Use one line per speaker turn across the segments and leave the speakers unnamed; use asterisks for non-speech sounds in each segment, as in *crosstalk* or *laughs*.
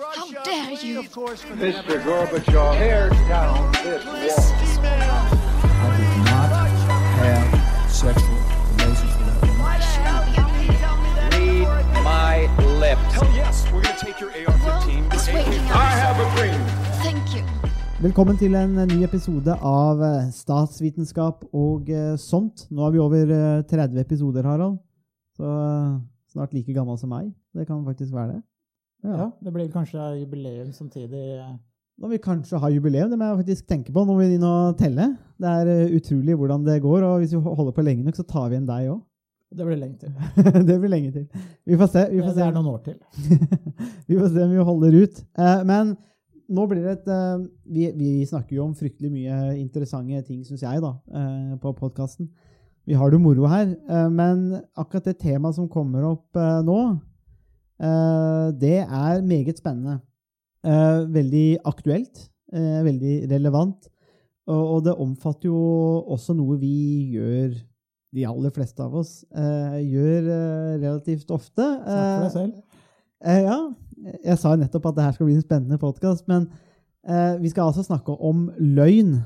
How dare you?
Mr. Gorbachev, tear down this wall.
I did not have sexual relations with that woman.
Read my lips.
Hell yes, we're gonna take your AR-15.
Well,
I have a dream.
Thank you.
Velkommen til en ny episode av eh, Statsvitenskap og eh, sånt. Nå er vi over eh, 30 episoder, Harald. Så eh, snart like gammel som meg. Det kan faktisk være det.
Ja, det blir kanskje jubileum samtidig.
Nå vil vi kanskje ha jubileum, det må jeg faktisk tenke på. Nå må vi inn og telle. Det er eh, utrolig hvordan det går, og hvis vi holder på lenge nok, så tar vi igjen deg òg.
Det blir lenge til. *laughs*
det blir lenge til. Vi får se. Vi får
Det
se.
er noen år til. *laughs*
vi får se om vi holder ut. Eh, men nå blir det et eh, vi, vi snakker jo om fryktelig mye interessante ting, syns jeg, da, eh, på podkasten. Vi har det moro her. Eh, men akkurat det temaet som kommer opp eh, nå, eh, det er meget spennende. Eh, veldig aktuelt. eh, veldig relevant. Og, det omfatter jo også noe vi gjør, de aller fleste av oss, eh, gjør eh, relativt ofte.
Snakk for deg selv.
Eh, ja, jeg sa jo nettopp at det her skal bli en spennende podkast, men eh, vi skal altså snakke om løgn.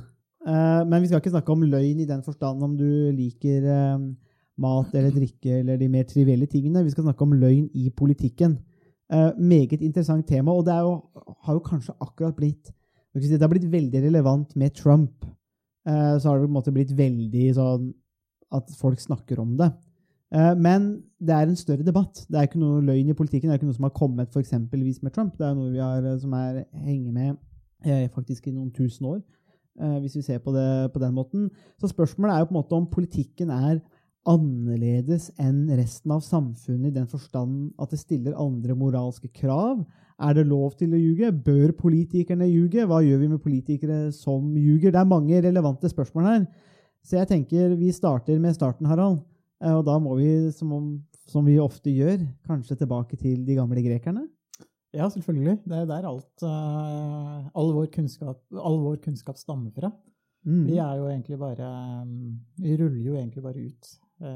Eh, men vi skal ikke snakke om løgn i den forstand om du liker eh, mat eller drikke eller de mer trivielle tingene. Vi skal snakke om løgn i politikken. Eh, meget interessant tema, og det jo, har jo kanskje akkurat blitt Det har blitt veldig relevant med Trump. Eh, så har det på en måte blitt veldig sånn at folk snakker om det. Eh, Men det er en større debatt. Det er ikke noe løgn i politikken. Det er ikke noe som har kommet eksempelvis med Trump. Det er noe vi har, eh, som er, henger med faktisk i noen tusen år, eh, hvis vi ser på det på den måten. Så spørsmålet er jo på en måte om politikken er annerledes enn resten av samfunnet i den forstand at det stiller andre moralske krav. Er det lov til å ljuge? Bør politikerne ljuge? Hva gjør vi med politikere som ljuger? Det er mange relevante spørsmål her. Så jeg tenker vi starter med starten, Harald. Eh, Og da må vi, som, om, som vi ofte gjør, kanskje tilbake til de gamle grekerne?
Ja, selvfølgelig. Det er der alt, eh, all, vår kunnskap, all vår kunnskap stammer fra.
Mm.
Vi er jo egentlig bare mm, Vi ruller jo egentlig bare ut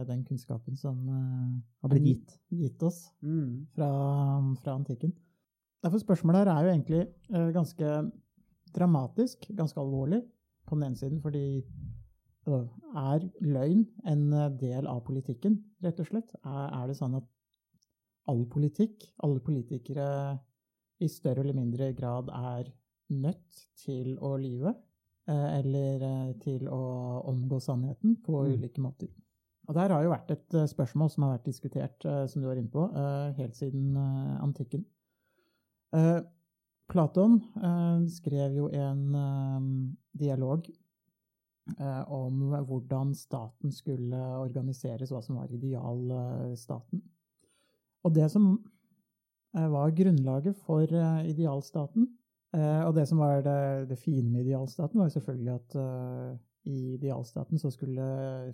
den kunnskapen som eh,
Har blitt
er
gitt.
gitt oss
Mm.
fra, fra antikken. Derfor spørsmålet her er jo egentlig eh, ganske dramatisk, ganske alvorlig, på den ene siden, fordi øh, er løgn en eh, del av politikken, rett og slett? Er, det sånn at all politikk, alle politikere i større eller mindre grad er nødt til å lyve, eh, eller eh, til å omgå sannheten på
Mm.
ulike måter? Og der har jo vært et eh, spørsmål som har vært diskutert, eh, som du var inne på, eh, helt siden antikken. Platon skrev jo en dialog om hvordan staten skulle organiseres, hva som var idealstaten. Og det som var grunnlaget for idealstaten, og det som var det, det fine med idealstaten, var jo selvfølgelig at i idealstaten så skulle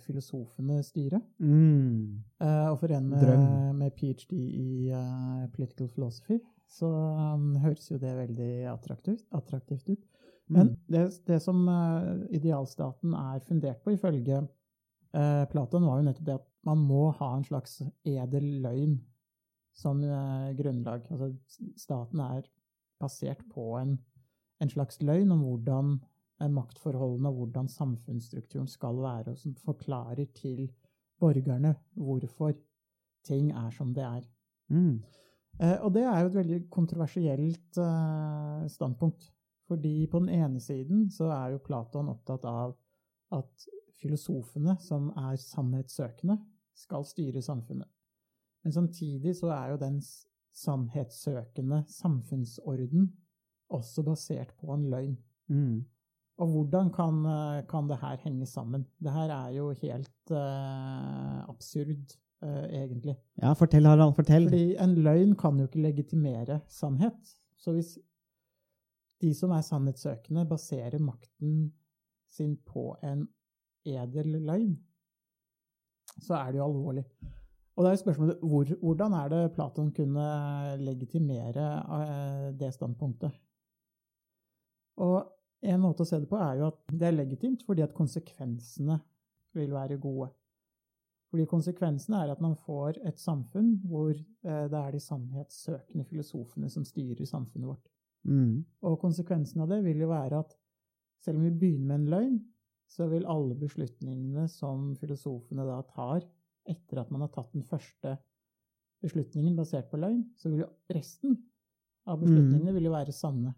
filosofene styre.
Mm.
Uh, og for en med, med ph.d. i uh, political philosophy, så um, høres jo det veldig attraktivt, attraktivt ut. Men
Mm.
det, det som uh, idealstaten er fundert på, ifølge Platon, var jo nettopp det at man må ha en slags edel løgn som grunnlag. Altså staten er basert på en, en slags løgn om hvordan maktforholdene og hvordan samfunnsstrukturen skal være, og som forklarer til borgerne hvorfor ting er som det er.
Mm.
Eh, og det er jo et veldig kontroversielt eh, standpunkt. Fordi på den ene siden så er jo Platon opptatt av at filosofene, som er sannhetssøkende, skal styre samfunnet. Men samtidig så er jo den sannhetssøkende samfunnsorden også basert på en løgn.
Mm.
Og hvordan kan, eh, kan det her henge sammen? Det her er jo helt uh, absurd, uh, egentlig.
Ja, fortell, Harald. Fortell.
Fordi en løgn kan jo ikke legitimere sannhet. Så hvis de som er sannhetssøkende, baserer makten sin på en edel løgn, så er det jo alvorlig. Og det er jo spørsmålet hvor, hvordan er det Platon kunne legitimere det standpunktet? Og en måte å se det på er jo at det er legitimt fordi at konsekvensene vil være gode. Fordi konsekvensene er at man får et samfunn hvor eh, det er de sannhetssøkende filosofene som styrer samfunnet vårt.
Mm.
Og konsekvensen av det vil jo være at selv om vi begynner med en løgn, så vil alle beslutningene som filosofene da tar etter at man har tatt den første beslutningen basert på løgn, så vil jo resten av beslutningene vil jo være sanne.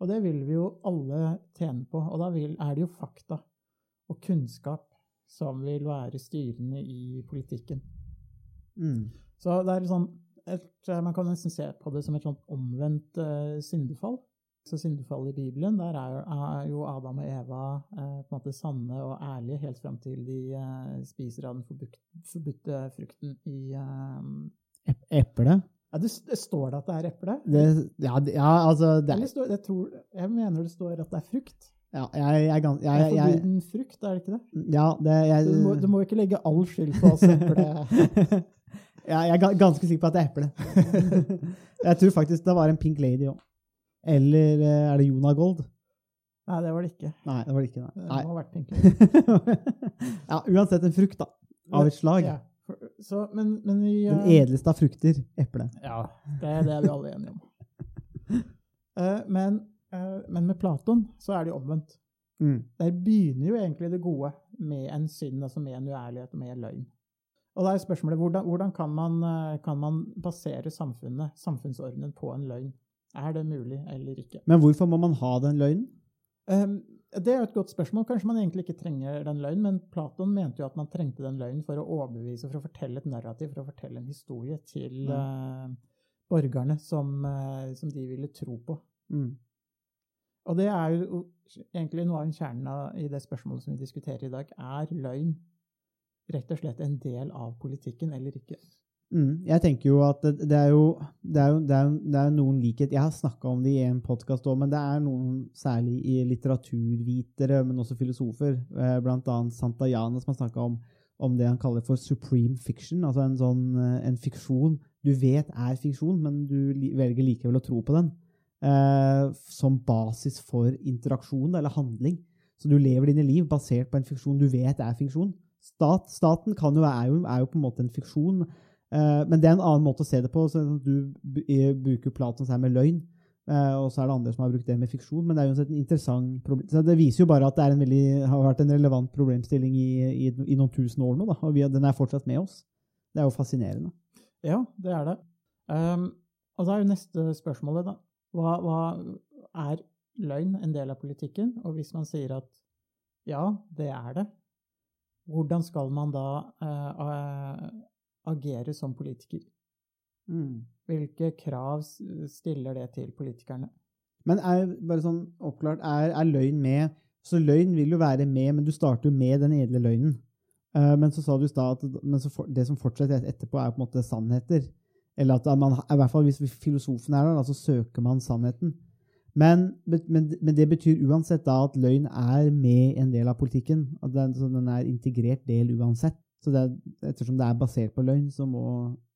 Og det vil vi jo alle tjene på. Og da vil, er det jo fakta og kunnskap som vil være styrende i politikken.
Mm.
Så det er sånn et, Man kan nesten se på det som et sånt omvendt uh, syndefall. Så syndefallet i Bibelen, der er, er jo Adam og Eva uh, på en måte sanne og ærlige helt fram til de uh, spiser av den forbudt, forbudte frukten i eh,
Ep- Eple?
Ja, det, det Står det at det er eple?
Det, ja, det, ja, altså det,
er, står, jeg, tror, jeg mener det står at det er frukt.
ja, jeg, jeg,
Det er
jeg, jeg,
forbuden frukt, er det ikke det?
Ja, det jeg,
du, må, du må ikke legge all skyld på oss eple. *laughs*
ja, jeg er ganske sikker på at det er eple. *laughs* jeg tror faktisk det var en Pink Lady òg. Eller eh, er det Jonah Gold?
Nei, det var det ikke.
Nei, det var det ikke.
Det
Nei.
må ha vært pink. *laughs*
ja, uansett en frukt, da. Av et slag.
Ja, så, men, men vi
Den
eh,
edleste av frukter. Eple.
Ja, det, det er vi alle enige om. *laughs* Eh, men, eh, men med Platon så er det jo omvendt.
Mm.
Der begynner jo egentlig det gode med en synd, altså med en uærlighet og med en løgn. Og da er spørsmålet hvordan, hvordan kan, man, kan man basere samfunnet, samfunnsordenen, på en løgn? Er det mulig eller ikke?
Men hvorfor må man ha den løgnen?
Um, det er jo et godt spørsmål. Kanskje man egentlig ikke trenger den løgnen, men Platon mente jo at man trengte den løgnen for å overbevise, for å fortelle et narrativ, for å fortelle en historie til eh, borgerne som, uh, som de ville tro på.
Mm.
Og det er jo egentlig noe av kjernen i det spørsmålet som vi diskuterer i dag. Er løgn rett og slett en del av politikken eller ikke?
Mm. Jeg tenker jo at det, er jo, det, er jo, det, er jo, det er jo noen likhet Jeg har snakka om det i en podkast òg, men det er noen særlig i litteraturvitere, men også filosofer, eh, annet Santayana, som har snakka om, om det han kaller for supreme fiction. Altså en sånn eh, en fiksjon du vet er fiksjon, men du velger likevel å tro på den. Eh, som basis for interaksjon eller handling. Så du lever dine liv basert på en fiksjon du vet er fiksjon. Stat, staten jo, er, jo, er jo på en måte en fiksjon, men det er en annen måte å se det på. Så du eh, bruker Platons her med løgn, eh, og så er det andre som har brukt det med fiksjon. Men det er jo en interessant problem. Så det viser jo bare at det veldig, har vært en relevant problemstilling i, i, i noen tusen år nå, da, og vi, den er fortsatt med oss. Det er jo fascinerende.
Ja, det er det. Um, og da er jo neste spørsmålet, da. Hva, hva er løgn en del av politikken? Og hvis man sier at ja, det er det, hvordan skal man da uh, agere som politiker?
Mm.
Hvilke krav stiller det til politikerne?
Men er, bare sånn oppklart, er, er løgn med Så løgn vil jo være med, men du starter jo med den edle løgnen. Uh, men så sa du i stad at men så for, det som fortsetter etterpå, er på en måte sannheter. Eller at man, i hvert fall hvis filosofen er der, så søker man sannheten. Men, men, men det betyr uansett da at løgn er med en del av politikken. At den, den er integrert del uansett. Så det er, ettersom det er basert på løgn, så må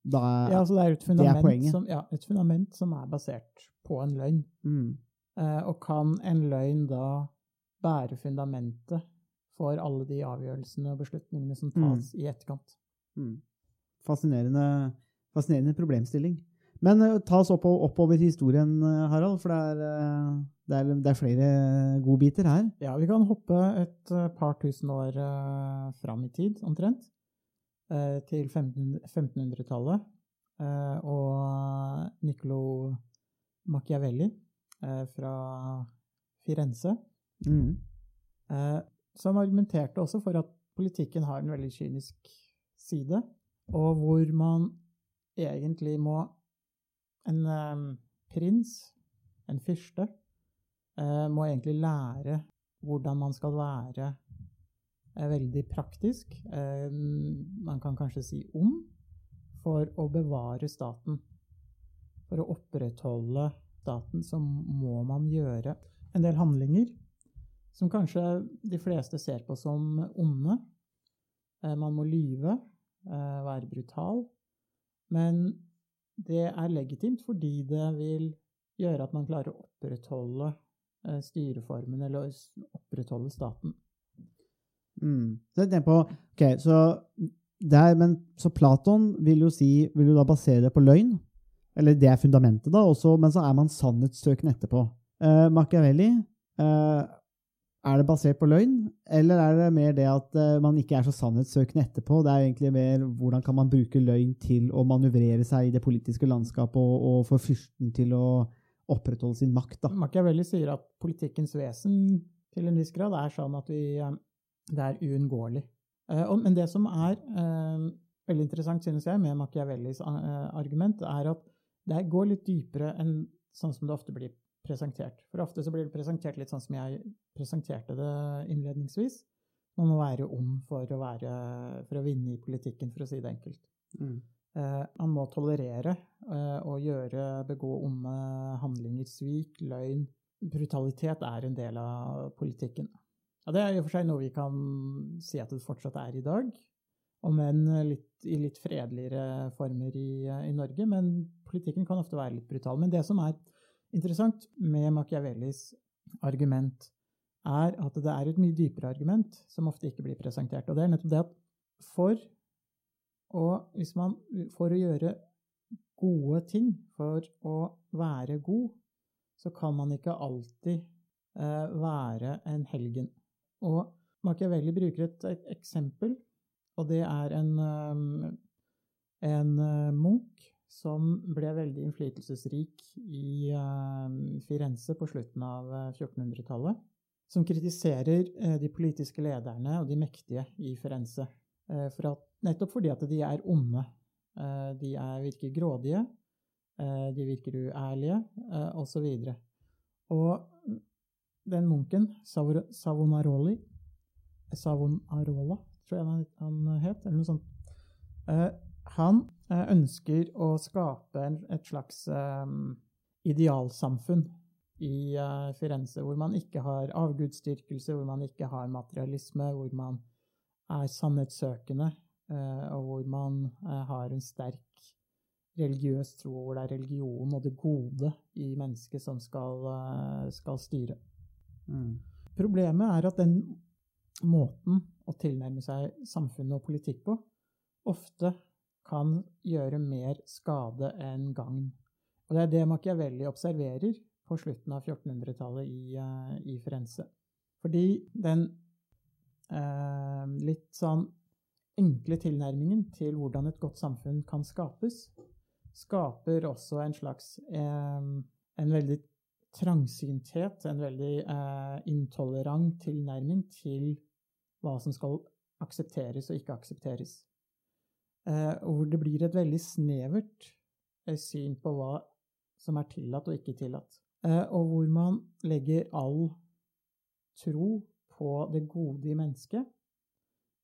da
Ja, altså det er et
er
fundament,
poenget.
som, ja, et fundament som er basert på en løgn.
mm,
Eh, og kan en løgn da bære fundamentet for alle de avgjørelsene og beslutningene som tas i etterkant?
Mm. Fascinerende, fascinerende problemstilling. Men eh, ta oss opp, oppover til historien, eh, Harald, for det er, eh, det, er, det er flere godbiter her.
Ja, vi kan hoppe et par tusen år uh, fram i tid, omtrent. uh, til 1500 1500-tallet. Uh, og Niccolo Machiavelli fra Firenze.
Mm.
som argumenterte også for at politikken har en veldig kynisk side, og hvor man egentlig må En eh, prins, en fyrste, eh, må egentlig lære hvordan man skal være eh, veldig praktisk. Man kan kanskje si om, for å bevare staten. For å opprettholde staten, så må man gjøre en del handlinger som kanskje de fleste ser på som onde. Man må lyve, være brutal. Men det er legitimt fordi det vil gjøre at man klarer å opprettholde eh, styreformen, eller opprettholde staten.
Mm. Så jeg tenker på, ok, så det er, men, så Platon vil jo si, vil jo da basere det på løgn. Eller det er fundamentet, da. Også, men så er man sannhetssøkende etterpå. Eh, Machiavelli, eh, er det basert på løgn? Eller er det mer det at eh, man ikke er så sannhetssøkende etterpå? Det er egentlig mer hvordan kan man bruke løgn til å manøvrere seg i det politiske landskapet og, og få fyrsten til å opprettholde sin makt, da.
Machiavelli sier at politikkens vesen til en viss grad er sånn at vi, eh, det er uunngåelig. Eh, Men det som er veldig interessant, synes jeg, med Machiavellis argument, er at det går litt dypere enn sånn som det ofte blir presentert. For ofte så blir det presentert litt sånn som jeg presenterte det innledningsvis. Man må være ond for å, være, for å vinne i politikken, for å si det enkelt. Eh, man må tolerere eh, og gjøre, begå onde handlinger, svik, løgn. Brutalitet er en del av politikken. Ja, det er i og for seg noe vi kan si at det fortsatt er i dag, om enn i litt fredeligere former i, i Norge. Men politikken kan ofte være litt brutal. Men det som er interessant med Machiavellis argument, er at det er et mye dypere argument som ofte ikke blir presentert. Og det er nettopp det at for og hvis man, for å gjøre gode ting, for å være god, så kan man ikke alltid eh, være en helgen. Og Machiavelli bruker et, et eksempel, og det er en, eh, en eh, munk som ble veldig innflytelsesrik i eh, Firenze på slutten av eh, 1400-tallet, som kritiserer eh, de politiske lederne og de mektige i Firenze. Eh, for at, nettopp fordi at de er onde. Eh, de er, virker grådige, eh, de virker uærlige, eh, osv. Og den munken, Savonaroli Savonarola, tror jeg han- het, eller noe sånt. Eh, han eh, ønsker å skape et slags eh, idealsamfunn i eh, Firenze, hvor man ikke har avgudsdyrkelse, hvor man ikke har materialisme, hvor man er sannhetssøkende, eh, og hvor man eh, har en sterk religiøs tro, hvor det er religion og det gode i mennesket som skal, eh, skal styre. Problemet er at den måten å tilnærme seg samfunnet og politikk på ofte kan gjøre mer skade enn gagn. Og det er det Machiavelli observerer på slutten av 1400-tallet i, eh, i Firenze. Fordi den eh, litt sånn enkle tilnærmingen til hvordan et godt samfunn kan skapes, skaper også en slags eh, en veldig trangsynthet, en veldig eh, intolerant tilnærming til hva som skal aksepteres og ikke aksepteres. Eh, hvor det blir et veldig snevert eh, syn på hva som er tillatt og ikke tillatt. Eh, og hvor man legger all tro på det gode i mennesket,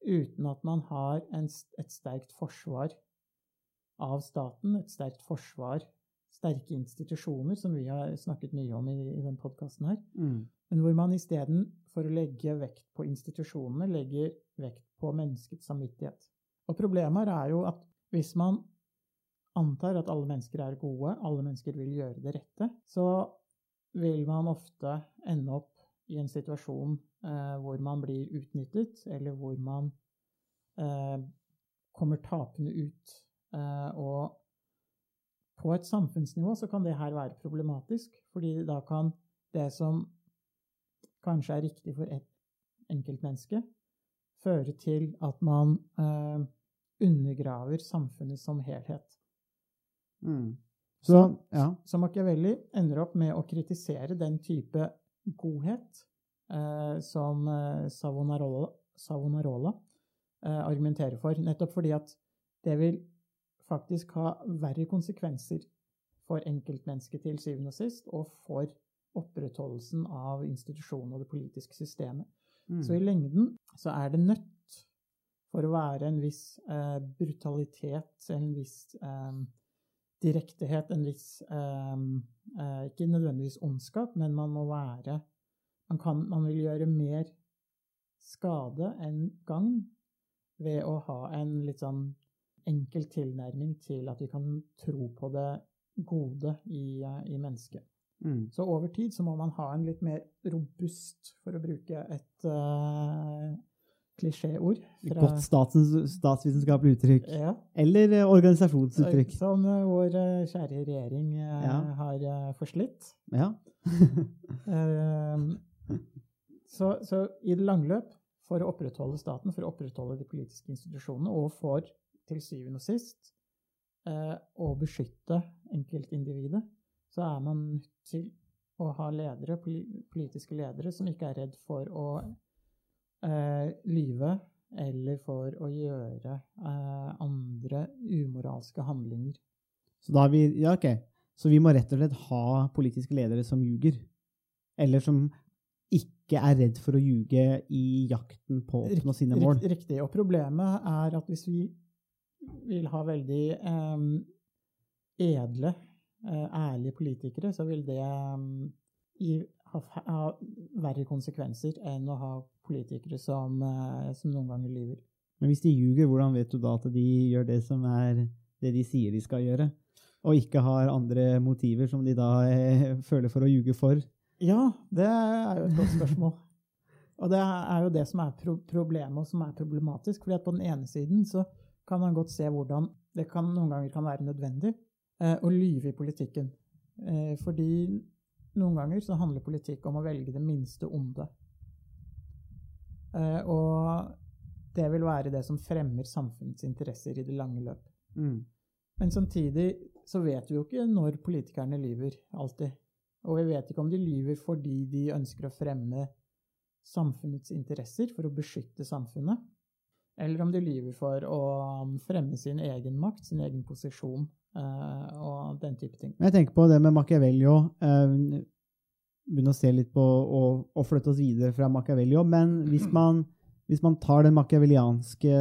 uten at man har en, et sterkt forsvar av staten, et sterkt forsvar, sterke institusjoner, som vi har snakket mye om i, i denne podkasten her. Men hvor man istedenfor å legge vekt på institusjonene, legger vekt på menneskets samvittighet. Og problemet er jo at hvis man antar at alle mennesker er gode, alle mennesker vil gjøre det rette, så vil man ofte ende opp i en situasjon eh, hvor man blir utnyttet, eller hvor man eh, kommer tapende ut. Eh, og på et samfunnsnivå så kan det her være problematisk, fordi da kan det som kanskje er riktig for ett enkeltmenneske, føre til at man eh, undergraver samfunnet som helhet.
Så, ja.
Så Machiavelli ender opp med å kritisere den type godhet eh, som eh, Savonarola, Savonarola eh, argumenterer for, nettopp fordi at det vil faktisk ha verre konsekvenser for enkeltmennesket til syvende og sist, og for opprettholdelsen av institusjonen og det politiske systemet. Så i lengden så er det nødt for å være en viss eh, brutalitet, en viss eh, direktehet, en viss eh, eh, Ikke nødvendigvis ondskap, men man må være man, kan, man vil gjøre mer skade enn gagn ved å ha en litt sånn enkel tilnærming til at vi kan tro på det gode i, eh, i mennesket.
Mm.
Så over tid så må man ha en litt mer robust, for å bruke et uh, klisjéord.
Godt statsens, statsvitenskapelig uttrykk.
Ja,
Eller eh, organisasjonsuttrykk.
som eh, vår eh, kjære regjering
Ja.
har forslitt.
Ja. *laughs*
Ehm, så, så i det lange løp, for å opprettholde staten, for å opprettholde de politiske institusjonene, og for til syvende og sist å beskytte enkeltindividet, så er man nødt til å ha ledere, politiske ledere som ikke er redd for å lyve eller for å gjøre eh, andre umoralske handlinger.
Så da vi, ja, ok. Så vi må rett og slett ha politiske ledere som ljuger. Eller som ikke er redd for å ljuge i jakten på å oppnå sine mål.
Rikt- Riktig. Og problemet er at hvis vi vil ha veldig eh, edle, eh, ærlige politikere, så vil det eh, gi, ha, verre konsekvenser enn å ha politikere som, eh, som noen ganger lyver.
Men hvis de ljuger, hvordan vet du da at de gjør det som er det de sier de skal gjøre? Og ikke har andre motiver som de da eh, *laughs* føler for å ljuge for?
Ja, det er jo et godt spørsmål. Og det er jo det som er pro problemet, og som er problematisk. fordi at på den ene siden så kan man godt se hvordan det kan, noen ganger kan være nødvendig eh, å lyve i politikken. Eh, fordi noen ganger så handler politikk om å velge det minste onde. Uh, og det vil være det som fremmer samfunnets interesser i det lange løp.
Mm.
Men samtidig så vet vi jo ikke når politikerne lyver, alltid. Og vi vet ikke om de lyver fordi de ønsker å fremme samfunnets interesser, for å beskytte samfunnet, eller om de lyver for å um, fremme sin egen makt, sin egen posisjon eh, og den type ting.
Jeg tenker på det med Machiavelli òg. begynner begynne å se litt på og, og flytte oss videre fra Machiavelli òg. Men hvis *clears throat* man, hvis man tar den machiavellianske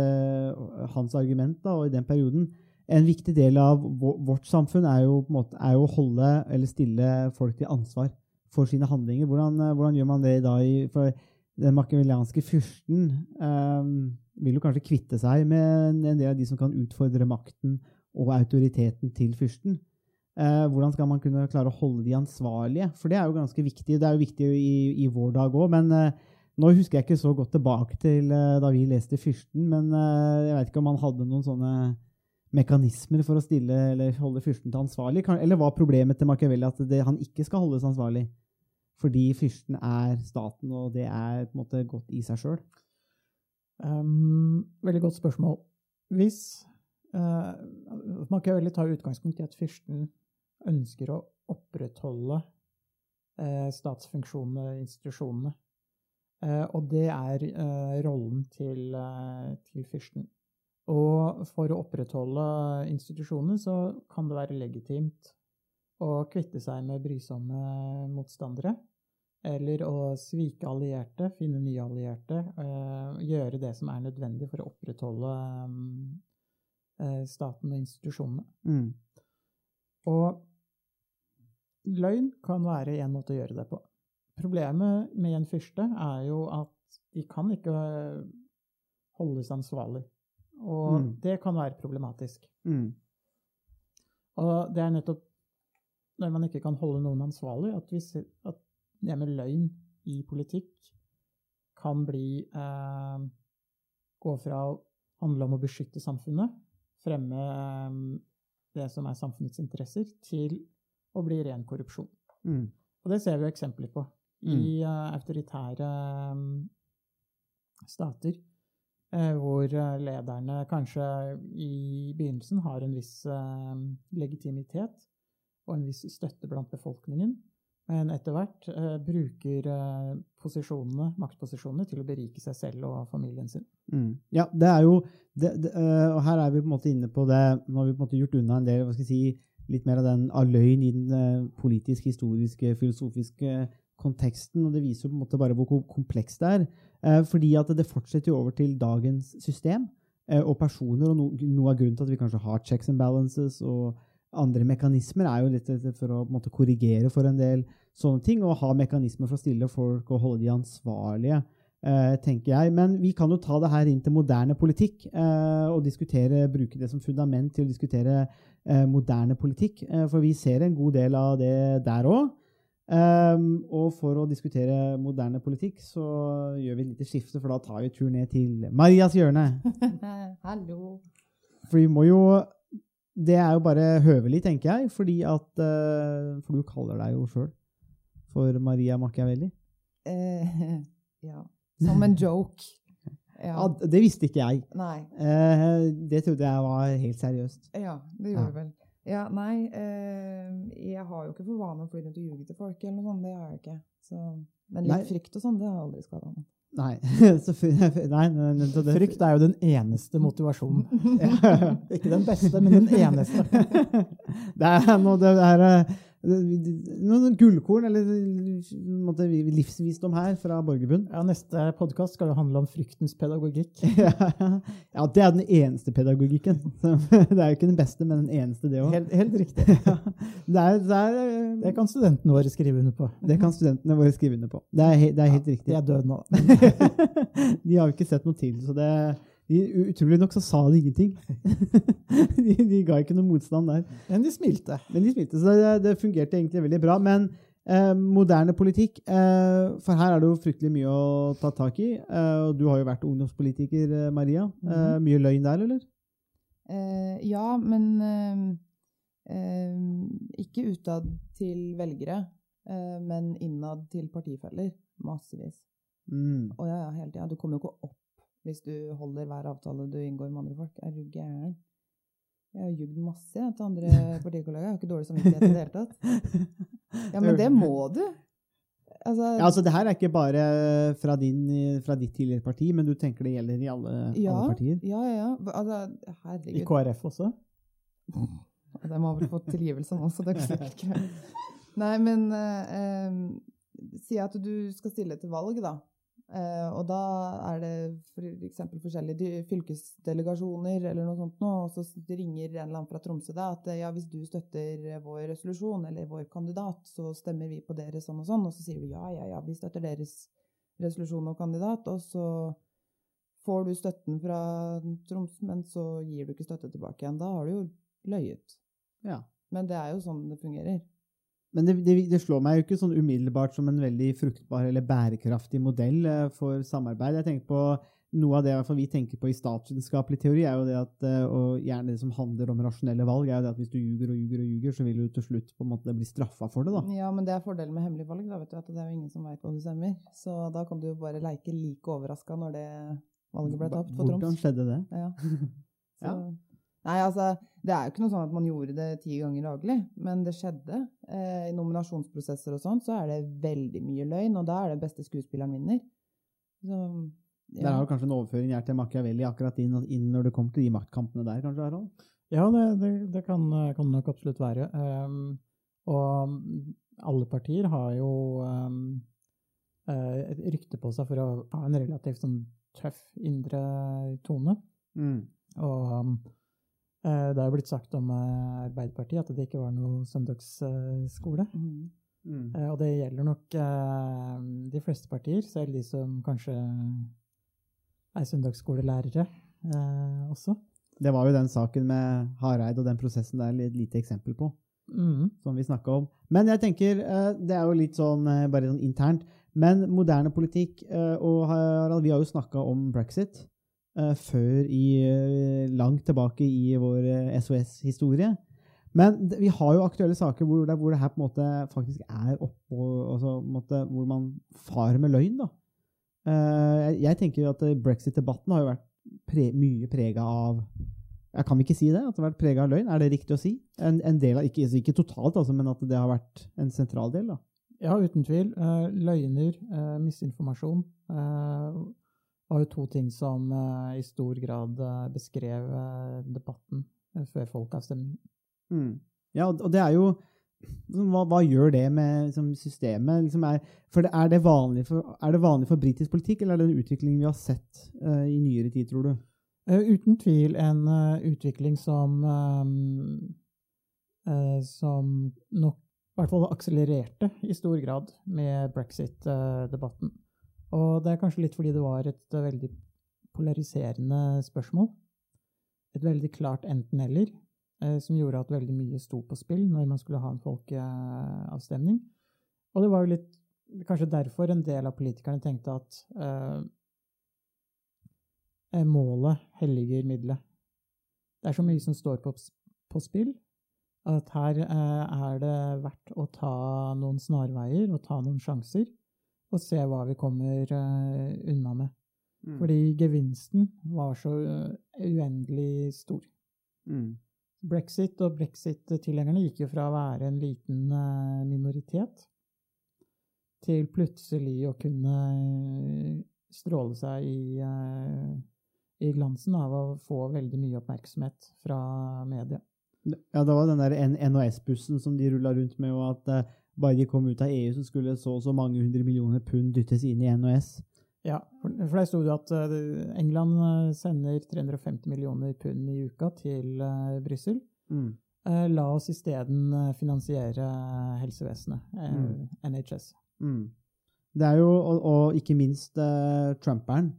hans argument da, og i den perioden En viktig del av vårt samfunn er jo, på måte, er jo å holde eller stille folk til ansvar for sine handlinger. Hvordan, eh, hvordan gjør man det? I, for den machiavellianske fyrsten eh, vil jo kanskje kvitte seg med en del av de som kan utfordre makten og autoriteten til fyrsten. Eh, hvordan skal man kunne klare å holde de ansvarlige? For det er jo ganske viktig. Det er jo viktig i, i vår dag òg, men eh, nå husker jeg ikke så godt tilbake til eh, da vi leste Fyrsten, men eh, jeg vet ikke om han hadde noen sånne mekanismer for å stille eller holde fyrsten til ansvarlig? Eller var problemet til Machiavelli at det, han ikke skal holdes ansvarlig? Fordi fyrsten er staten, og det er på en måte godt i seg sjøl?
Um, veldig godt spørsmål. Hvis uh, veldig ta utgangspunkt i at fyrsten ønsker å opprettholde uh, statsfunksjonene, institusjonene, Uh, og det er rollen til, til fyrsten. Og for å opprettholde institusjonene så kan det være legitimt å kvitte seg med brysomme motstandere. Eller å svike allierte, finne nye allierte. eh, gjøre det som er nødvendig for å opprettholde mm, eh, staten og institusjonene.
Mm.
Og løgn kan være en måte å gjøre det på. Problemet med en fyrste er jo at de kan ikke holdes ansvarlig. Og
Mm.
det kan være problematisk.
Mm.
Og det er nettopp når man ikke kan holde noen ansvarlig, at, vi at det med løgn i politikk kan bli eh, Gå fra å handle om å beskytte samfunnet, fremme eh, det som er samfunnets interesser, til å bli ren korrupsjon.
Mm.
Og det ser vi eksempler på i eh, autoritære mm, stater, eh, hvor eh, lederne kanskje i begynnelsen har en viss eh, legitimitet og en viss støtte blant befolkningen, men etter hvert eh, bruker eh, posisjonene, maktposisjonene til å berike seg selv og familien sin.
Mm. Ja, det er jo det, det, øh, Og her er vi på en måte inne på det Nå har vi på en måte gjort unna en del hva skal jeg si, litt mer av den av i den politisk, historiske, filosofiske konteksten. Og det viser på en måte bare hvor komplekst det er. Eh, fordi at det fortsetter jo over til dagens system eh, og personer. Og no, noe av grunnen til at vi kanskje har checks and balances og andre mekanismer, er jo litt for å måte, korrigere for en del sånne ting. Og ha mekanismer for å stille folk og holde de ansvarlige eh, tenker jeg. Men vi kan jo ta det her inn til moderne politikk eh, og diskutere, bruke det som fundament til å diskutere eh, moderne politikk. Eh, for vi ser en god del av det der òg. Um, og for å diskutere moderne politikk, så gjør vi et lite skifte, for da tar vi tur ned til Marias hjørne. *laughs*
Hallo.
For vi må jo Det er jo bare høvelig, tenker jeg, fordi at eh, For du kaller deg jo sjøl for Maria Machiavelli.
Eh, *laughs* ja. Som en joke. *laughs*
Ja,
Ja.
det visste ikke jeg.
Nei.
Eh, det trodde jeg var helt seriøst.
Ja, det gjorde ja. vel. Ja, nei, eh, jeg har jo ikke for vane å fly rundt og ljuge til folk, eller noe sånt, det har jeg ikke. Så, men litt
Nei.
frykt og sånn, det har jeg aldri skada meg. *laughs*
Nei. nei, nei,
Frykt er jo den eneste motivasjonen. *laughs* Ikke den beste, men den eneste. *laughs*
det er noe det er, eh, noen gullkorn, eller måte, livsvisdom her fra Borgerbund.
Ja, neste podkast skal jo handle om fryktens pedagogikk. *laughs*
ja, det er den eneste pedagogikken. *laughs* Det er jo ikke den beste, men den eneste, det òg.
Helt, helt riktig. *laughs*
Det, er, det, er, eh,
Det kan studentene våre skrive under på.
det kan studentene våre skrive under på. Det er, det er helt
ja,
riktig.
er døde nå.
de har jo ikke sett noe til, så det de, Utrolig nok så sa de ingenting. *laughs* de, de ga ikke noe motstand der.
Men de smilte.
Men de smilte, så det, det fungerte egentlig veldig bra. Men eh, moderne politikk eh, For her er det jo fryktelig mye å ta tak i. Eh, og du har jo vært ungdomspolitiker, eh, Maria. Eh, mye løgn der, eller?
Eh, ja, men ikke utad til velgere, eh, men innad til partifeller. Massevis.
Mm.
Og ja, ja, hele tida. Du kommer jo ikke opp hvis du holder hver avtale du inngår med andre folk. Er du gæren? Jeg har jugd masse til andre *laughs* partikollegaer. Jeg har ikke dårlig samvittighet i det hele tatt. *laughs* Ja, men det må du. Altså,
Ja, altså Det her er ikke bare fra, din, fra ditt tidligere parti, men du tenker det gjelder i alle,
ja,
alle partier?
ja, ja, ja. Altså,
I. KrF også.
De har vel fått tilgivelse nå, så det er ikke sikkert greit. *laughs* Nei, men eh, eh, si at du skal stille til valg, da. Eh, og da er det f.eks. For forskjellige fylkesdelegasjoner eller noe sånt nå, og så ringer en eller annen fra Tromsø da at ja, hvis du støtter vår resolusjon eller vår kandidat, så stemmer vi på dere sånn og sånn. Og så sier du ja, ja, ja, vi støtter deres resolusjon og kandidat, og så får du støtten fra Troms, men så gir du ikke støtte tilbake igjen. Da har du jo løyet.
Ja.
Men det er jo sånn det fungerer.
Men det, det, det slår meg jo ikke sånn umiddelbart som en veldig fruktbar eller bærekraftig modell eh, for samarbeid. Jeg tenker på Noe av det vi tenker på i statsvitenskapelig teori, er jo det at, eh, og gjerne det som handler om rasjonelle valg, er jo det at hvis du ljuger og ljuger og ljuger, så vil du til slutt på en måte bli straffa for det. da.
Ja, men det er fordelen med hemmelig valg, da, vet du, at det er jo ingen som veit hva du stemmer. Så da kan du jo bare leike like overraska når det valget ble tapt for
Hvordan skjedde det?
Ja. *laughs* Så,
Ja.
Nei, altså, det er jo ikke noe sånn at man gjorde det ti ganger daglig, men det skjedde. Eh, I nominasjonsprosesser og sånt så er det veldig mye løgn, og da er det beste skuespilleren vinner. Så, ja.
Der har du kanskje en overføring her til Machiavelli akkurat inn, inn når det kommer til de maktkampene der, kanskje, Harald?
Ja, det, det, det kan, kan nok absolutt være. Um, og alle partier har jo um, eh, et rykte på seg for å ha en relativt sånn tøff indre tone.
Mm.
Og det har blitt sagt om eh, Arbeiderpartiet at det ikke var noen søndagsskole.
Mm.
Mm.
Eh, og det gjelder nok eh, de fleste partier, selv de som kanskje er søndagsskolelærere eh, også.
Det var jo den saken med Hareid og den prosessen der et lite eksempel på.
Mm.
som vi snakka om. Men jeg tenker, eh, det er jo litt sånn eh, bare sånn internt. Men moderne politikk eh, Og Harald, vi har jo snakka om brexit eh, før i eh, langt tilbake i vår eh, SOS-historie. Men vi har jo aktuelle saker hvor det, hvor det her på en måte faktisk er oppå altså, Hvor man farer med løgn, da. Eh, jeg, jeg tenker at eh, brexit-debatten har jo vært pre, mye prega av jeg Kan ikke si det? At det har vært prega av løgn? Er det riktig å si? En, en del av, ikke, ikke totalt, altså, men at det har vært en sentral del? da.
Ja, uten tvil. Eh, løgner, eh, misinformasjon, eh, var jo to ting som eh, i stor grad eh, beskrev eh, debatten før folkeavstemningen.
Mm. Ja, og det er jo liksom, hva, hva gjør det med liksom, systemet? Liksom er, for det, er, det for, er det vanlig for britisk politikk, eller er det en utvikling vi har sett uh, i nyere tid, tror du?
Uh, uten tvil en uh, utvikling som eh, Som nok i hvert fall akselererte i stor grad med brexit-debatten. Og det er kanskje litt fordi det var et veldig polariserende spørsmål. Et veldig klart enten-eller, eh, som gjorde at veldig mye sto på spill når man skulle ha en folkeavstemning. Og det var jo litt kanskje derfor en del av politikerne tenkte at eh, eh, målet helliger middelet. Det er så mye som står på, på spill, at her eh, er det verdt å ta noen snarveier og ta noen sjanser, og se hva vi kommer eh, unna med.
Mm.
Fordi gevinsten var så eh, uendelig stor.
Mm.
Brexit og brexit-tilhengerne gikk jo fra å være en liten eh, minoritet til plutselig å kunne stråle seg i, i glansen av å få veldig mye oppmerksomhet fra media.
Ja, det var den der NHS-bussen som de rulla rundt med, og at bare de kom ut av EU, så skulle så og så mange hundre millioner pund dyttes inn i NHS.
Ja, for, der sto det at eh, England eh, sender 350 millioner pund i uka til uh, Brussel.
Mm.
Eh, la oss isteden eh, finansiere helsevesenet, eh,
Mm.
NHS.
Mm. Det er jo, og, og ikke minst uh, Trumperen,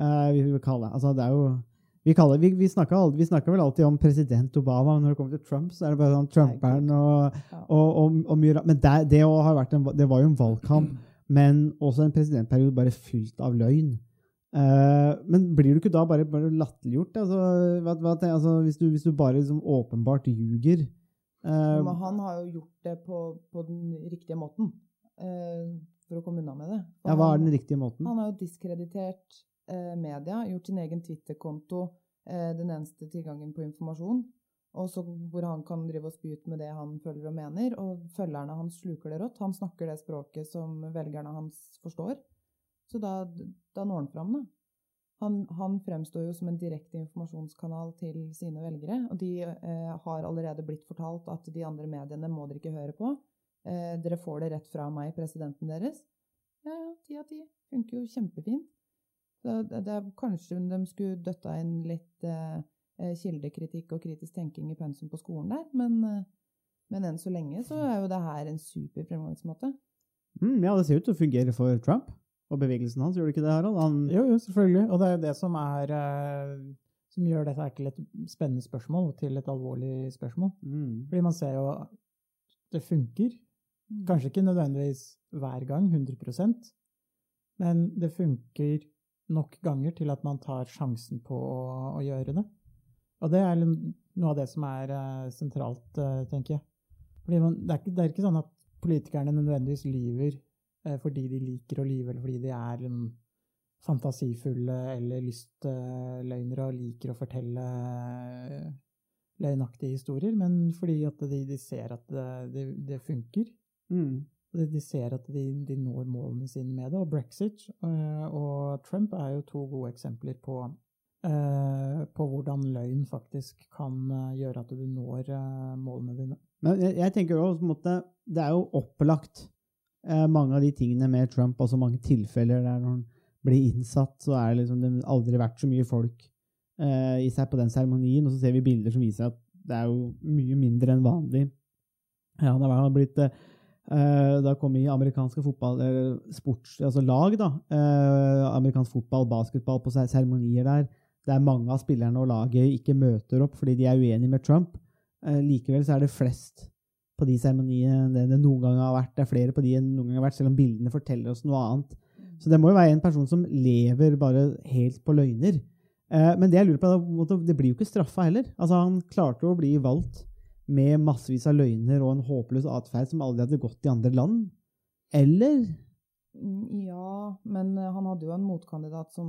uh, vi vil kalle det. Altså, det er jo vi, kaller, vi, vi, snakker vel alltid om president Obama, men når det kommer til Trump, så er det bare sånn Trumperen og, og, og, og mye. Men det, det, en, det var jo en valgkamp, men også en presidentperiode bare fylt av løgn. Uh, men blir du ikke da bare, bare latterliggjort? Altså, hva, hva, altså, hvis, du, hvis du bare liksom åpenbart ljuger uh,
Men han har jo gjort det på, på den riktige måten Uh, for å komme unna med det. For
ja, Hva er den riktige måten?
Han har jo diskreditert media, gjort sin egen Twitter-konto eh, den eneste tilgangen på informasjon. Og så hvor han kan drive og spy ut med det han føler og mener. Og følgerne hans sluker det rått. Han snakker det språket som velgerne hans forstår. Så da, da når han fram, da. Han, han fremstår jo som en direkte informasjonskanal til sine velgere. Og de eh, har allerede blitt fortalt at de andre mediene må dere ikke høre på. Eh, dere får det rett fra meg, presidenten deres. Ja, ja, ti av ti. Funker jo kjempefint. Så det, det er kanskje de skulle døtta inn litt eh, eh, kildekritikk og kritisk tenking i pensum på skolen der, men, eh, men enn så lenge så er jo det her en super fremgangsmåte.
Mm, ja, det ser ut til å fungere for Trump og bevegelsen hans, gjør det ikke det, Harald? Han,
Jo, jo, selvfølgelig. Og det er jo det som er eh, som gjør dette her til et spennende spørsmål, til et alvorlig spørsmål.
mm,
Fordi man ser jo at det funker. Kanskje ikke nødvendigvis hver gang, 100% men det funker nok ganger til at man tar sjansen på å, å gjøre det. Og det er noe av det som er uh, sentralt, uh, tenker jeg. Man, det, er ikke, det er ikke sånn at politikerne nødvendigvis lyver uh, fordi de liker å lyve, eller fordi de er um, fantasifulle eller lystløgnere og liker å fortelle løgnaktige historier, men fordi at de, de ser at det, det, det funker.
mm.
De, de ser at de, de når målene sine med det. Og brexit eh, og Trump er jo to gode eksempler på, eh, på hvordan løgn faktisk kan eh, gjøre at du når målene dine.
Men jeg, jeg tenker også, måte, det er jo opplagt mange av de tingene med Trump, altså mange tilfeller der når han blir innsatt, så er det liksom det aldri vært så mye folk eh, i seg på den seremonien, og så ser vi bilder som viser at det er jo mye mindre enn vanlig. Ja, han har blitt eh, Da kom i amerikanske fotball, eller sports, altså lag, da. Eh, amerikansk fotball, basketball på seremonier der. Det er mange av spillerne og laget ikke møter opp fordi de er uenige med Trump. Eh, likevel så er det flest på de seremoniene det det noen gang har vært. Det er flere på de enn noen gang har vært, selv om bildene forteller oss noe annet. Så det må jo være en person som lever bare helt på løgner. Eh, men det jeg lurer på, det blir jo ikke straffa heller. Altså, han klarte å bli valgt med massevis av løgner og en håpløs atferd som aldri hadde gått i andre land. Eller?
Mm, Ja, men eh, han hadde jo en motkandidat som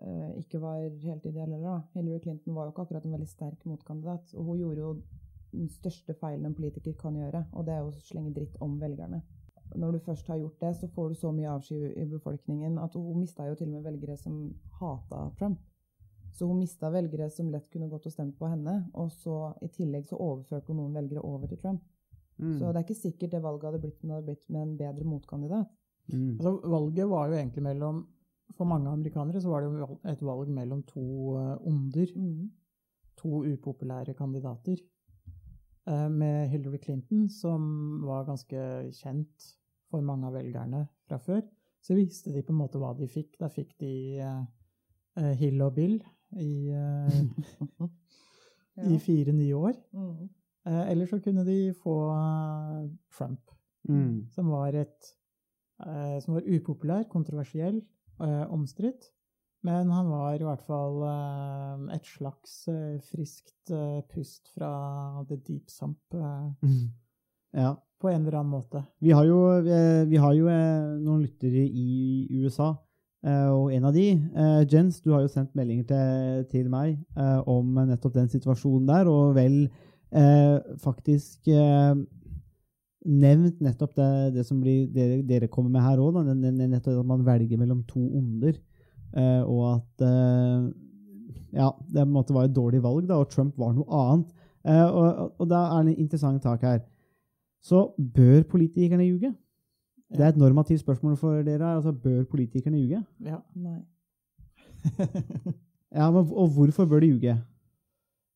eh, ikke var helt ideell heller. Hillary Clinton var jo ikke akkurat en veldig sterk motkandidat. Og hun gjorde jo den største feilen en politiker kan gjøre, og det er jo å slenge dritt om velgerne. Når du først har gjort det, så får du så mye avsky i befolkningen at hun mista jo til og med velgere som hata Trump. Så hun mista velgere som lett kunne gått og stemt på henne, og så i tillegg så overførte hun noen velgere over til Trump.
Mm.
Så det er ikke sikkert det valget hadde blitt hadde blitt med en bedre motkandidat.
Mm.
Altså, valget var jo egentlig mellom For mange amerikanere så var det jo et valg mellom to eh, Mm. To upopulære kandidater. Eh, med Hillary Clinton, som var ganske kjent for mange av velgerne fra før, så visste de på en måte hva de fikk. Da fikk de eh, eh, Hill og Bill i, *laughs* eh, i fire nye år.
Mm.
Uh, eller så kunne de få eh, Trump.
Mm.
som var et uh, som var upopulær, kontroversiell, eh, omstridt. Men han var i hvert fall eh, et slags eh, friskt eh, pust fra the deep sump eh,
Mm. *laughs* Ja.
på en eller annen måte.
Vi har jo, eh, vi har jo eh, noen lyttere i USA, eh, og en av de, eh, Jens, du har jo sendt meldinger til, til meg eh, om nettopp den situasjonen der, og vel eh, faktisk eh, nevnt nettopp det, det som blir, dere, dere kommer med her òg, nettopp at man velger mellom to onder, eh, og at eh, ja, det på en måte var et dårlig valg, da, og Trump var noe annet. Eh, og, og da er det en interessant tak her. Så bør politikerne ljuge? Det er et normativt spørsmål for dere. altså Bør politikerne ljuge?
Ja.
Nei. *laughs*
Ja, men, Og hvorfor bør de ljuge?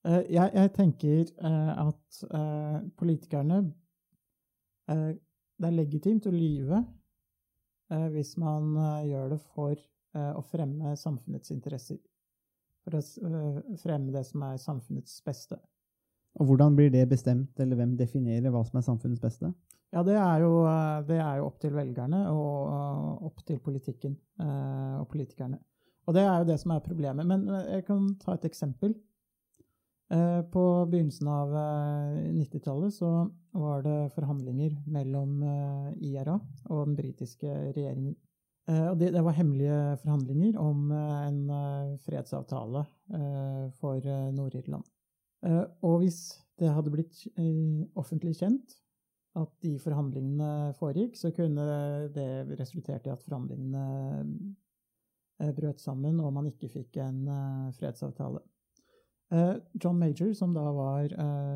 Uh, jeg, jeg tenker uh, at uh, politikerne eh, Det er legitimt å lyve eh, hvis man gjør det for eh, å fremme samfunnets interesser. For å eh, fremme det som er samfunnets beste.
Og hvordan blir det bestemt, eller hvem definerer hva som er samfunnets beste?
Ja, det er jo, eh, det er jo opp til velgerne og eh, opp til politikken eh, og politikerne. Og det er jo det som er problemet. Men jeg kan ta et eksempel. På begynnelsen av eh, 90-tallet så var det forhandlinger mellom IRA og den britiske regjeringen. Og det, det var hemmelige forhandlinger om en fredsavtale for Nord-Irland. Eh, Og hvis det hadde blitt eh, offentlig kjent at de forhandlingene foregikk, så kunne det resultert i at forhandlingene eh, brøt sammen, og man ikke fikk en fredsavtale. John Major, som da var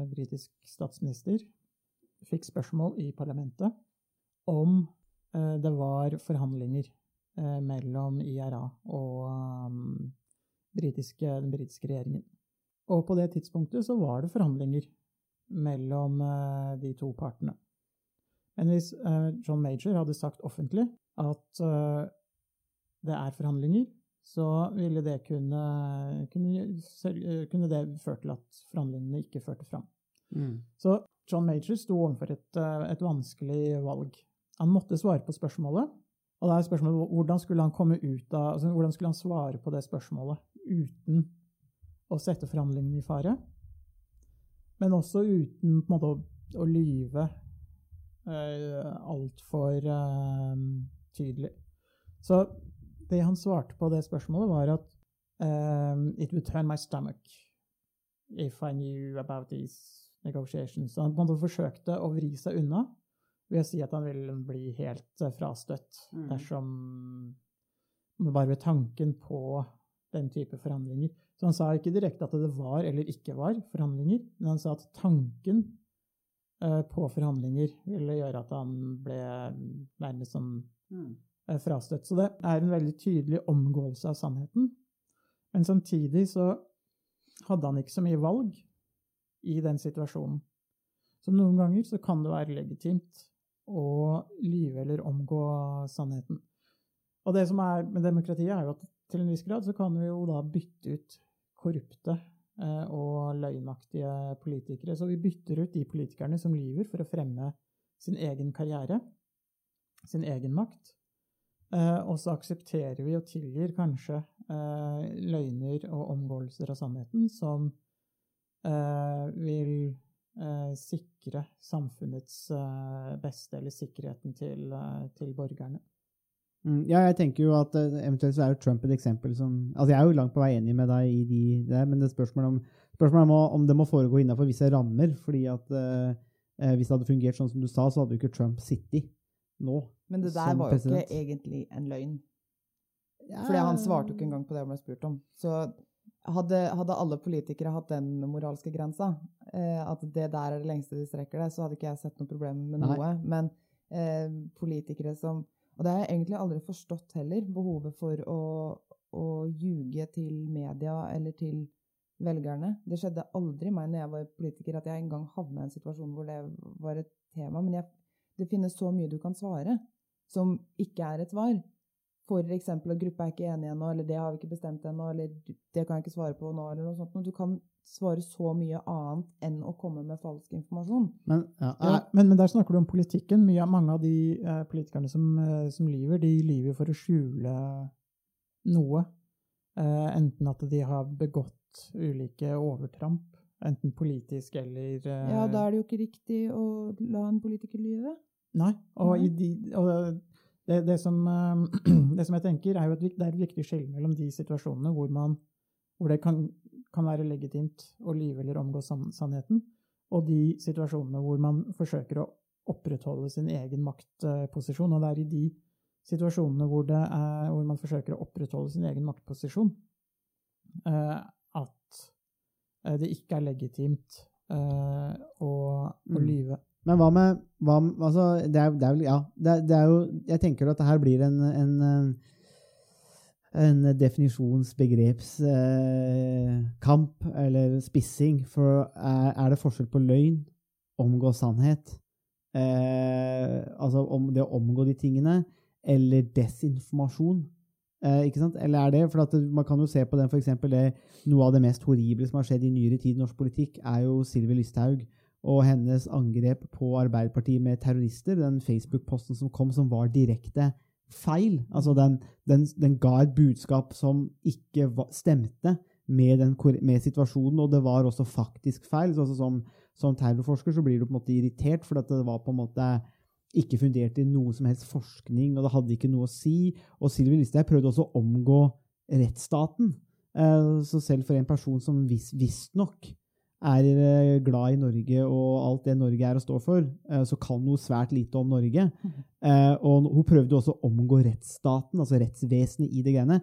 britisk statsminister, fikk spørsmål i parlamentet om det var forhandlinger mellom IRA og um, den britiske regjeringen. Og på det tidspunktet så var det forhandlinger mellom eh, de to partene. Men hvis eh, John Major hadde sagt offentlig at eh, det er forhandlinger, så ville det kunne, kunne, kunne det ført til at forhandlingene ikke førte fram. Så John Major sto overfor et, et vanskelig valg. Han måtte svare på spørsmålet, og da er spørsmålet hvordan skulle han komme ut av, altså hvordan skulle han svare på det spørsmålet uten å sette forhandlingene i fare, men også uten måte å, å lyve eh, altfor eh, tydelig. Så det han svarte på det spørsmålet, var at eh, It would turn my stomach if I knew about these negotiations. Så han på en måte forsøkte å vri seg unna ved å si at han ville bli helt eh, frastøtt dersom Bare ved tanken på den type forhandlinger. Så han sa ikke direkte at det var eller ikke var forhandlinger, men han sa at tanken eh, på forhandlinger ville gjøre at han ble nærmest som eh, frastøtt. Så det er en veldig tydelig omgåelse av sannheten. Men samtidig så hadde han ikke så mye valg i den situasjonen. Så noen ganger så kan det være legitimt å lyve eller omgå sannheten. Og det som er med demokratiet, er jo at til en viss grad så kan vi jo da bytte ut korrupte eh, og løgnaktige politikere. Så vi bytter ut de politikerne som lyver for å fremme sin egen karriere, sin egen makt. Eh, og så aksepterer vi og tilgir kanskje eh, løgner og omgåelser av sannheten som vil sikre samfunnets beste, eller sikkerheten til, til borgerne.
Mm, ja, jeg tenker jo at eh, eventuelt så er jo Trump et eksempel som Altså, jeg er jo langt på vei enig med deg i de der, men det er spørsmålet om, spørsmålet om, om det må foregå innenfor visse rammer. fordi at eh, eh, hvis det hadde fungert sånn som du sa, så hadde jo ikke Trump sittet nå.
Men det der var jo
president.
ikke egentlig en løgn. Fordi han svarte jo ikke engang på det han ble spurt om. Så hadde, hadde alle politikere hatt den moralske grensa, eh, at det der er det lengste de strekker det, så hadde ikke jeg sett noe problem med
Nei.
noe. Men eh, politikere som Og det har jeg egentlig aldri forstått heller, behovet for å, å ljuge til media eller til velgerne. Det skjedde aldri meg når jeg var politiker, at jeg engang havna i en situasjon hvor det var et tema. Men jeg, det finnes så mye du kan svare som ikke er et svar. Eksempel at gruppa er ikke enig ennå, eller det har vi ikke bestemt ennå, eller det kan jeg ikke svare på nå, eller noe sånt. Men du kan svare så mye annet enn å komme med falsk informasjon.
Men, ja,
Ja,
er,
men, men der snakker du om politikken. Mye, av- mange av de eh, politikerne som, eh, som lyver, de lyver for å skjule noe. Eh, enten at de har begått ulike overtramp, enten politisk eller eh,
Ja, da er det jo ikke riktig å la en politiker lyve.
Nei. Og, mm. De, og det, det, som, eh, *clears throat* det som jeg tenker, er jo at det er et viktig skille mellom de situasjonene hvor, man, hvor det kan, kan være legitimt å lyve eller omgå sann- sannheten, og de situasjonene hvor man forsøker å opprettholde sin egen maktposisjon. Og det er i de situasjonene hvor, det er, hvor man forsøker å opprettholde sin egen maktposisjon, eh, at eh, det ikke er legitimt å, å
Mm.
lyve.
Men hva med hva, altså, det, er, det er vel Ja. Det, det er jo Jeg tenker at det her blir en, en, en definisjonsbegrepskamp, eh, eller spissing. For er, det forskjell på løgn, omgå sannhet, eh, altså om det å omgå de tingene, eller desinformasjon? Eh, ikke sant? Eller er det, for det- Man kan jo se på den for eksempel det, Noe av det mest horrible som har skjedd i nyere tid i norsk politikk, er jo Sylvi Lysthaug og hennes angrep på Arbeiderpartiet med terrorister. Den Facebook-posten som kom, som var direkte feil. Altså den, den, den ga et budskap som ikke stemte med, den, med situasjonen, og det var også faktisk feil. Så altså som, som terrorforsker så blir du på en måte irritert, for det var på en måte ikke fundert i noe som helst forskning, og det hadde ikke noe å si. Og Sylvi Listhaug prøvde også å omgå rettsstaten. Eh, Så selv for en person som vis- visstnok er eh, glad i Norge og alt det Norge er og står for, eh, så kan hun svært lite om Norge. Eh, Og hun prøvde også å omgå rettsstaten, altså rettsvesenet i det greiene.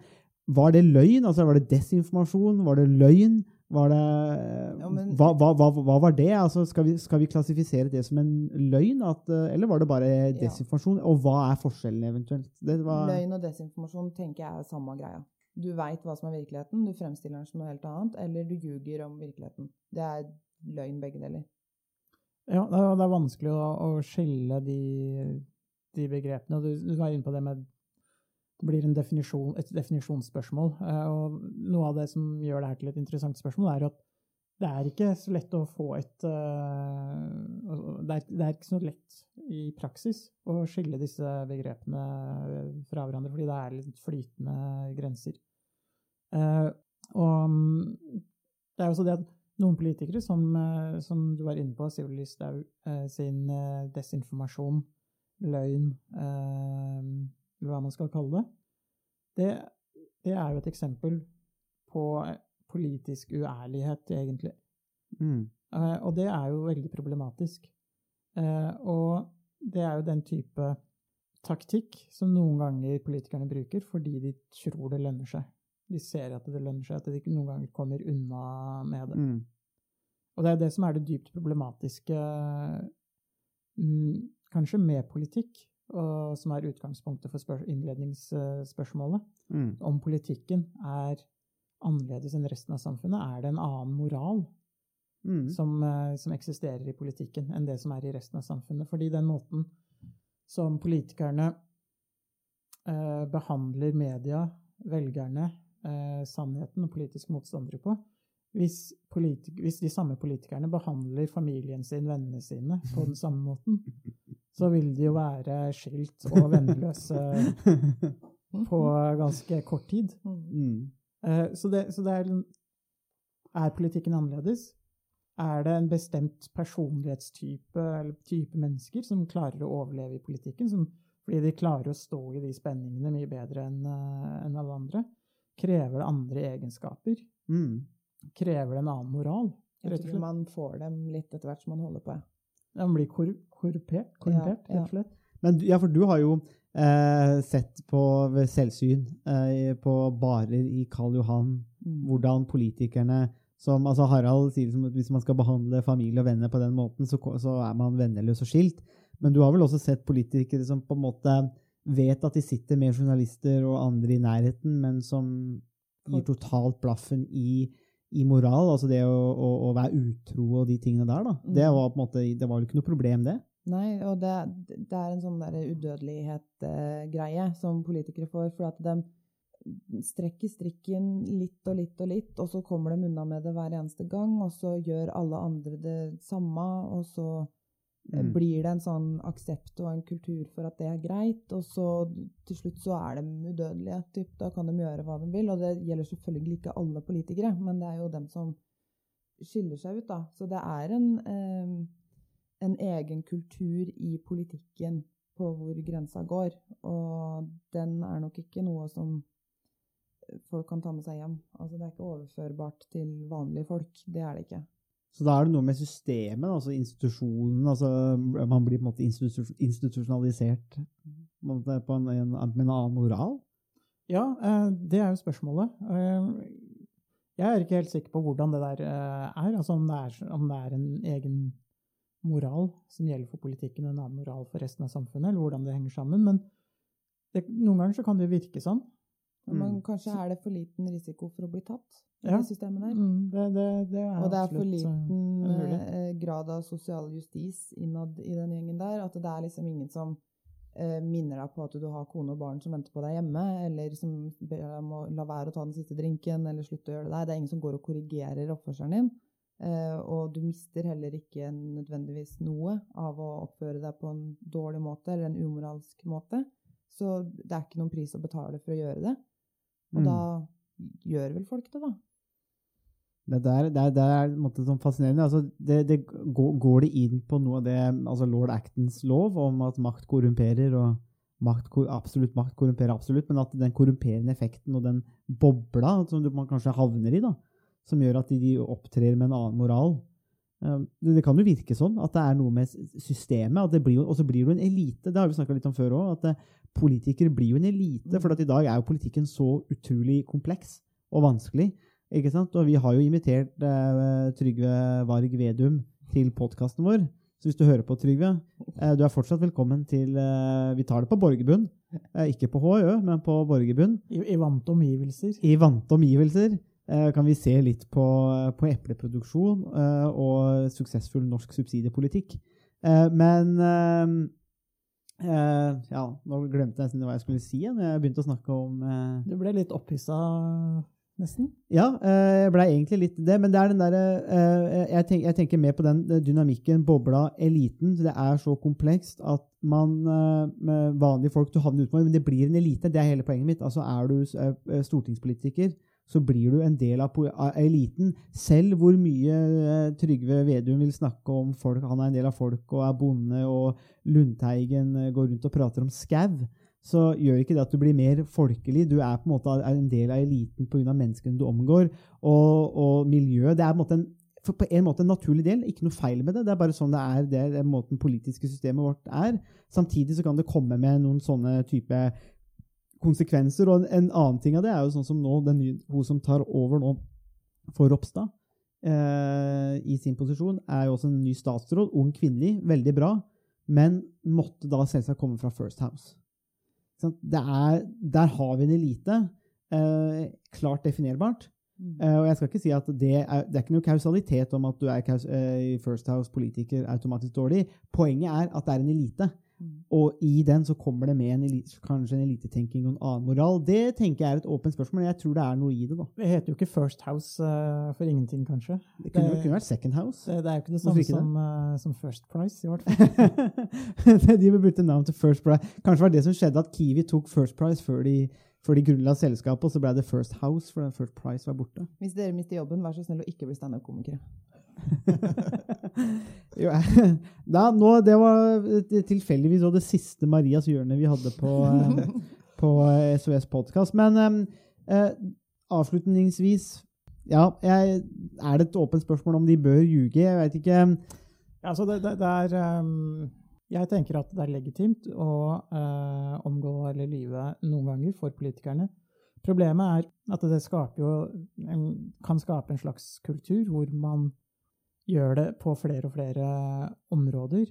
Var det løgn? Altså Var det desinformasjon? Var det løgn? Var det, hva, hva, hva, hva var det? Altså, skal, vi, skal vi klassifisere det som en løgn, at, eller var det bare desinformasjon? Og hva er forskjellen eventuelt? Det var,
Løgn og desinformasjon tenker jeg er samme greia. Du veit hva som er virkeligheten, du fremstiller den som noe helt annet, eller du ljuger om virkeligheten. Det er løgn begge deler.
Ja, det er, det er vanskelig å, å skille de, de begrepene. Du, du var inne på det med det blir definisjon, et definisjonsspørsmål. eh, Og noe av det som gjør det her til et interessant spørsmål, er at det er ikke så lett å få et eh, det, er, det er ikke så lett i praksis å skille disse begrepene fra hverandre, fordi det er litt flytende grenser. Eh, og mm, det er jo også det at noen politikere, som, eh, som du var inne på, Sivil Listhaug eh, sin eh, desinformasjon, løgn, eh, eller hva man skal kalle det, det, det er jo et eksempel på politisk uærlighet, egentlig.
mm,
Uh, og det er jo veldig problematisk. Uh, og det er jo den type taktikk som noen ganger politikerne bruker fordi de tror det lønner seg. De ser at det lønner seg, at de noen ganger kommer unna med det.
mm,
Og det er det som er det dypt problematiske, mm, kanskje med politikk, og som er utgangspunktet for innledningsspørsmålet.
mm.
Om politikken er annerledes enn resten av samfunnet, er det en annen moral
Mm.
som, eh, som eksisterer i politikken enn det som er i resten av samfunnet. Fordi den måten som politikerne eh, behandler media, velgerne, eh, sannheten og politiske motstandere på hvis, politik hvis de samme politikerne behandler familien sin, vennene sine, på den samme måten, *laughs* så vil de jo være skilt og vennløse *laughs* på ganske kort tid.
Mm.
Eh, Så det, så det er Er politikken annerledes? Er det en bestemt personlighetstype eller type mennesker som klarer å overleve i politikken? Som, fordi de klarer å stå i de spenningene mye bedre enn en alle andre? Krever det andre egenskaper?
Mm.
Krever det en annen moral?
Jeg tror man får dem litt etter hvert som man holder på. ja.
Man blir kor korrupert, korrumpert,
Ja, ja.
rett og slett.
Men ja, for du har jo eh, sett på ved selvsyn eh, på barer i Karl Johan
Mm.
hvordan politikerne som, altså Harald sier liksom at hvis man skal behandle familie og venner på den måten, så, så er man venneløs og skilt. Men du har vel også sett politikere som på en måte vet at de sitter med journalister og andre i nærheten, men som gir totalt blaffen i, i moral, altså det å, å, å være utro og de tingene der. da. Det
Mm.
var på en måte, det var jo ikke noe problem, det.
Nei, og det, det er en sånn der udødelighet-greie som politikere får, for at de strekker strikken litt og litt og litt, og så kommer de unna med det hver eneste gang, og så gjør alle andre det samme, og så eh,
Mm.
blir det en sånn aksept og en kultur for at det er greit, og så til slutt så er de udødelige, typ. Da kan de gjøre hva de vil, og det gjelder selvfølgelig ikke alle politikere, men det er jo dem som skiller seg ut, da. Så det er en, eh, en egen kultur i politikken på hvor grensa går, og den er nok ikke noe som folk kan ta med seg hjem. Altså, det er ikke overførbart til vanlige folk. Det er det ikke.
Så da er det noe med systemet, altså institusjonen altså Man blir på en måte institu institusjonalisert på en en, en, med en annen moral?
Ja, eh, det er jo spørsmålet. Eh, Jeg er ikke helt sikker på hvordan det der eh, er. Altså om det er, om det er en egen moral som gjelder for politikken, og en annen moral for resten av samfunnet, eller hvordan det henger sammen. Men det, noen ganger så kan det virke sånn.
Men
Mm.
kanskje er det for liten risiko for å bli tatt i
Ja.
systemet der.
Mm, det, det, det er
Og det er for
eh,
liten eh, grad av sosial justis innad i den gjengen der. At det er liksom ingen som eh, minner deg på at du har kone og barn som venter på deg hjemme, eller som ber deg om å la være å ta den siste drinken, eller slutte å gjøre det der. Det er ingen som går og korrigerer oppførselen din. Eh, og du mister heller ikke nødvendigvis noe av å oppføre deg på en dårlig måte, eller en umoralsk måte. Så det er ikke noen pris å betale for å gjøre det. Og
Mm.
da gjør vel folk det, da.
Det der, det er, det er en måte sånn fascinerende. Altså, det, det går, går det inn på noe av det altså lord Actons lov om at makt korrumperer, og makt, absolutt makt korrumperer absolutt, men at den korrumperende effekten og den bobla som du, man kanskje havner i, da, som gjør at de, opptrer med en annen moral eh, det, kan jo virke sånn at det er noe med systemet, at det blir og så blir jo en elite. Det har vi snakka litt om før òg. At eh, politikere blir jo en elite. For at i dag er jo politikken så utrolig kompleks og vanskelig. Ikke sant? Og vi har jo invitert eh, Trygve Varg Vedum til podkasten vår. Så hvis du hører på, Trygve, eh, du er fortsatt velkommen til eh, Vi tar det på Borgerbunn. Eh, ikke på HØ, men på Borgerbunn.
I, I vante omgivelser.
I vante omgivelser kan vi se litt på, på epleproduksjon eh, og suksessfull norsk subsidiepolitikk. Eh, men eh, eh, Ja, nå glemte jeg nesten hva jeg skulle si igjen. Jeg begynte å snakke om eh,
Du ble litt opphissa, nesten.
Ja, eh, jeg blei egentlig litt det, men det er den derre eh, jeg, tenk, jeg tenker mer på den eh, dynamikken, bobla, eliten. Det er så komplekst at man eh, med vanlige folk du havner utenfor, men det blir en elite. Det er hele poenget mitt. Altså Er du eh, stortingspolitiker, så blir du en del av, eliten. Selv hvor mye eh, Trygve Vedum vil snakke om folk, han er en del av folk og er bonde, og Lundteigen eh, går rundt og prater om skau så gjør ikke det at du blir mer folkelig. Du er på en måte en del av eliten pga. menneskene du omgår. Og, og miljøet. Det er på en, måte en, for på en måte en naturlig del. Ikke noe feil med det. Det er bare sånn det er. Det er måten politiske systemet vårt er. Samtidig så kan det komme med noen sånne type konsekvenser. Og en, en annen ting av det er jo sånn som nå, den nye, hun som tar over nå for Ropstad eh, i sin posisjon, er jo også en ny statsråd. Ung kvinnelig. Veldig bra. Men måtte da selvsagt komme fra First House. Er, der har vi en elite. Eh, klart definerbart. Eh, og jeg skal ikke si at det er, det er ikke noe kausalitet om at du er kaus, eh, i First House-politiker automatisk dårlig. Poenget er at det er en elite.
Mm.
Og i den så kommer det med en elite, kanskje en elitetenking og en annen moral. Det tenker jeg er et åpent spørsmål, men jeg tror det er noe i det. da.
Det heter jo ikke First House uh, for ingenting, kanskje.
Det kunne,
Det-
kunne vært Second House.
Det, det er jo ikke det samme
ikke
som, eh, som First Price, i hvert *laughs* fall.
de burde bytte navn til First Price. Kanskje var det som skjedde at Kiwi tok First Price før de, før de grunnla selskapet, og så ble det First House, for First Price var borte.
Hvis dere mister jobben, vær så snill å ikke bli standup-komikere.
Jo, *laughs* da, nå, det var tilfeldigvis det siste Marias hjørne vi hadde på, eh, på eh, SOS Podcast. Men eh, eh, avslutningsvis ja, jeg, Er det et åpent spørsmål om de bør ljuge? Jeg veit ikke.
Altså, det, det, det er um, Jeg tenker at det er legitimt å uh, omgå eller lyve noen ganger for politikerne. Problemet er at det jo, kan skape en slags kultur hvor man gjør det på flere og flere områder.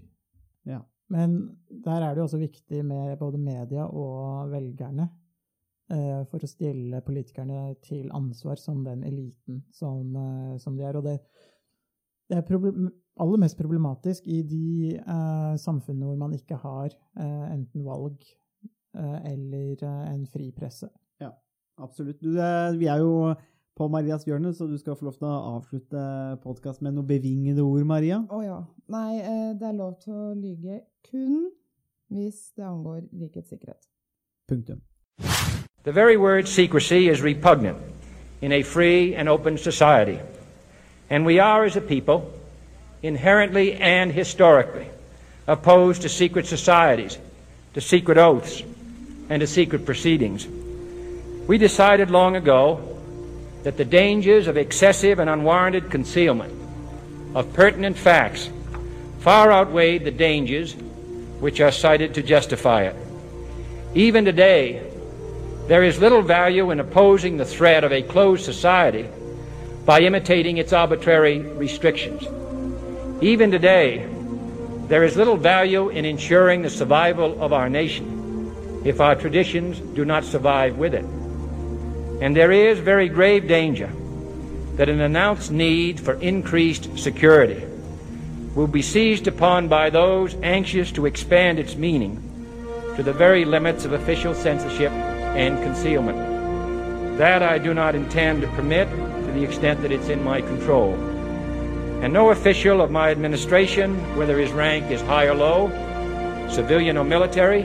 Ja.
Men der er det jo også viktig med både media og velgerne eh, for å stille politikerne til ansvar som den eliten som, eh, som de er. Og det, det er aller mest problematisk i de eh, samfunnene hvor man ikke har eh, enten valg eh, eller eh, en fri presse.
Ja, Absolutt. Du, vi er jo på Marias hjørne, så du skal få lov til å avslutte podkasten med noen bevingede ord, Maria.
Å ja. Nei, eh, det er lov til å lyge kun hvis det angår rikets sikkerhet.
Punktum.
The very word secrecy is repugnant in a free and open society. And we are, as a people, inherently and historically opposed to secret societies, to secret oaths, and to secret proceedings. We decided long ago that the dangers of excessive and unwarranted concealment of pertinent facts far outweighed the dangers which are cited to justify it. Even today, there is little value in opposing the threat of a closed society by imitating its arbitrary restrictions. Even today, there is little value in ensuring the survival of our nation if our traditions do not survive with it. And there is very grave danger that an announced need for increased security will be seized upon by those anxious to expand its meaning to the very limits of official censorship and concealment. That I do not intend to permit to the extent that it's in my control. And no official of my administration, whether his rank is high or low, civilian or military,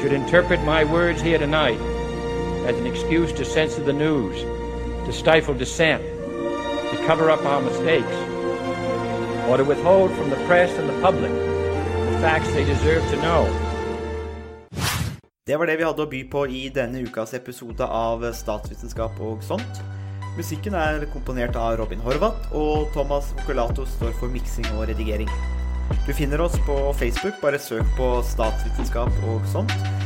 should interpret my words here tonight as an excuse to censor the news, to stifle dissent, to cover up our mistakes, or to withhold from the press and the public the facts they deserve to know.
Det var det vi hadde å by på i denne ukas episode av Statsvitenskap og sånt. Musikken er komponert av Robin Horvath, og Thomas Mokulato står for miksing og redigering. Du finner oss på Facebook, bare søk på Statsvitenskap og sånt.